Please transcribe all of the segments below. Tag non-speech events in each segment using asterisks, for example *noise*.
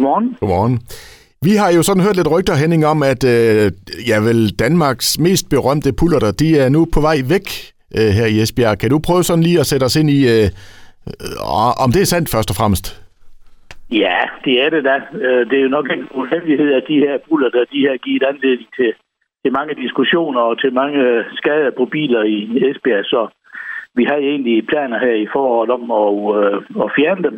Godmorgen. Godmorgen. Vi har jo sådan hørt lidt rygter, Henning, om, at øh, ja, vel Danmarks mest berømte pullerter, de er nu på vej væk øh, her i Esbjerg. Kan du prøve sådan lige at sætte os ind i, øh, øh, om det er sandt først og fremmest? Ja, det er det da. Øh, det er jo nok en uheldighed, at de her pullerter, de har givet anledning til, til mange diskussioner og til mange skader på biler i Esbjerg, så vi har egentlig planer her i foråret om at, øh, at fjerne dem.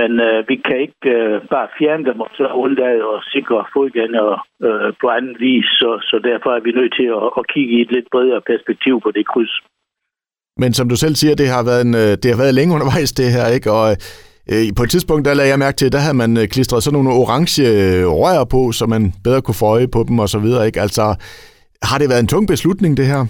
Men øh, vi kan ikke øh, bare fjerne dem og så undlade at sikre fodgængere øh, på anden vis. Så, så derfor er vi nødt til at, at kigge i et lidt bredere perspektiv på det kryds. Men som du selv siger, det har været, en, øh, det har været længe undervejs det her, ikke? Og øh, på et tidspunkt, der lagde jeg mærke til, der havde man øh, klistret sådan nogle orange rør på, så man bedre kunne få øje på dem og så videre, ikke? Altså, har det været en tung beslutning, det her?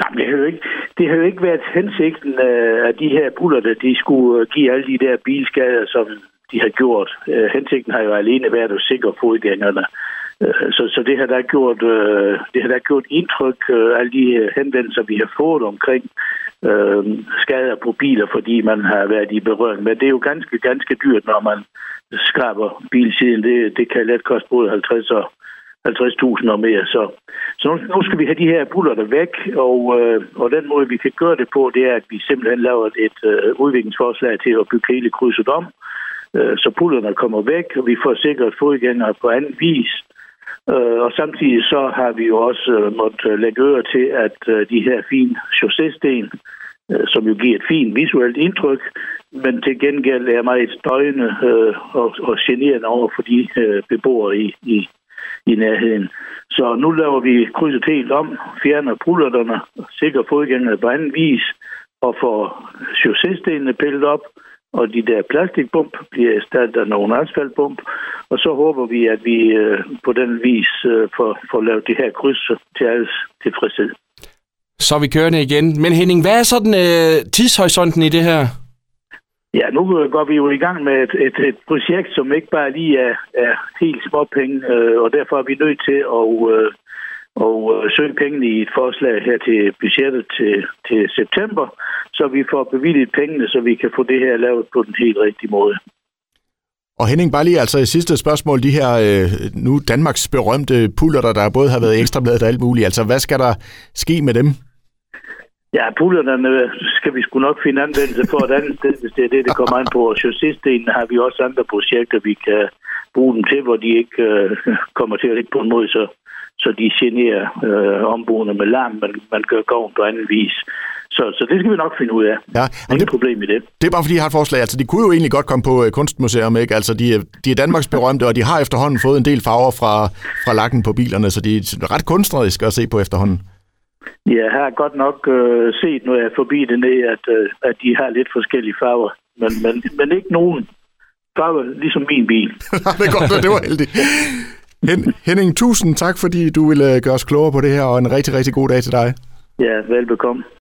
Nej, det har jo ikke, det har jo ikke været hensigten øh, af de her buller, der de skulle øh, give alle de der bilskader, som de har gjort. Øh, hensigten har jo alene været at sikre fodgængerne. Øh, så, så det har der gjort, det har der gjort indtryk, alle de henvendelser, vi har fået omkring øh, skader på biler, fordi man har været i berøring. Men det er jo ganske, ganske dyrt, når man skraber bilsiden. Det, det kan let koste både 50 og 50.000 og mere. Så, så nu, skal vi have de her buller der væk, og, øh, og den måde, vi kan gøre det på, det er, at vi simpelthen laver et øh, udviklingsforslag til at bygge hele krydset om, øh, så pullerne kommer væk, og vi får sikret fodgængere på anden vis. Øh, og samtidig så har vi jo også øh, måttet øh, lægge øre til, at øh, de her fine chaussésten, øh, som jo giver et fint visuelt indtryk, men til gengæld er meget støjende øh, og, og generende over for de øh, beboere i, i, i nærheden. Så nu laver vi krydset helt om, fjerner pullerterne, sikrer fodgængerne på anden vis, og får chaussestenene pillet op, og de der plastikbump bliver erstattet af nogle asfaltbump, og så håber vi, at vi øh, på den vis øh, får, får lavet det her kryds til alles tilfredshed. Så er vi kørende igen. Men Henning, hvad er så den øh, tidshorisonten i det her? Ja, nu går vi jo i gang med et, et, et projekt, som ikke bare lige er, er helt småpenge, øh, og derfor er vi nødt til at øh, og, øh, søge pengene i et forslag her til budgettet til, til september, så vi får bevilget pengene, så vi kan få det her lavet på den helt rigtige måde. Og Henning, bare lige altså i sidste spørgsmål, de her øh, nu Danmarks berømte puller, der både har været ekstrabladet og alt muligt, altså hvad skal der ske med dem? Ja, pullerne skal vi sgu nok finde anvendelse for et andet sted, hvis det er det, det kommer an på. Og chausséstenen har vi også andre projekter, vi kan bruge dem til, hvor de ikke øh, kommer til at ligge på en måde, så, så de generer øh, omboende med larm, men man gør gavn på anden vis. Så, så det skal vi nok finde ud af. Ja, Ingen det, problem i det. Det er bare fordi, jeg har et forslag. Altså, de kunne jo egentlig godt komme på uh, kunstmuseum, ikke? Altså, de, de er Danmarks berømte, og de har efterhånden fået en del farver fra, fra lakken på bilerne, så de er ret kunstneriske at se på efterhånden. Ja, jeg har godt nok øh, set, når jeg er forbi det ned, at, øh, at de har lidt forskellige farver. Men, men, men ikke nogen farver, ligesom min bil. *laughs* det er godt, det var heldigt. Hen, Henning, tusind tak, fordi du ville gøre os klogere på det her, og en rigtig, rigtig god dag til dig. Ja, velbekomme.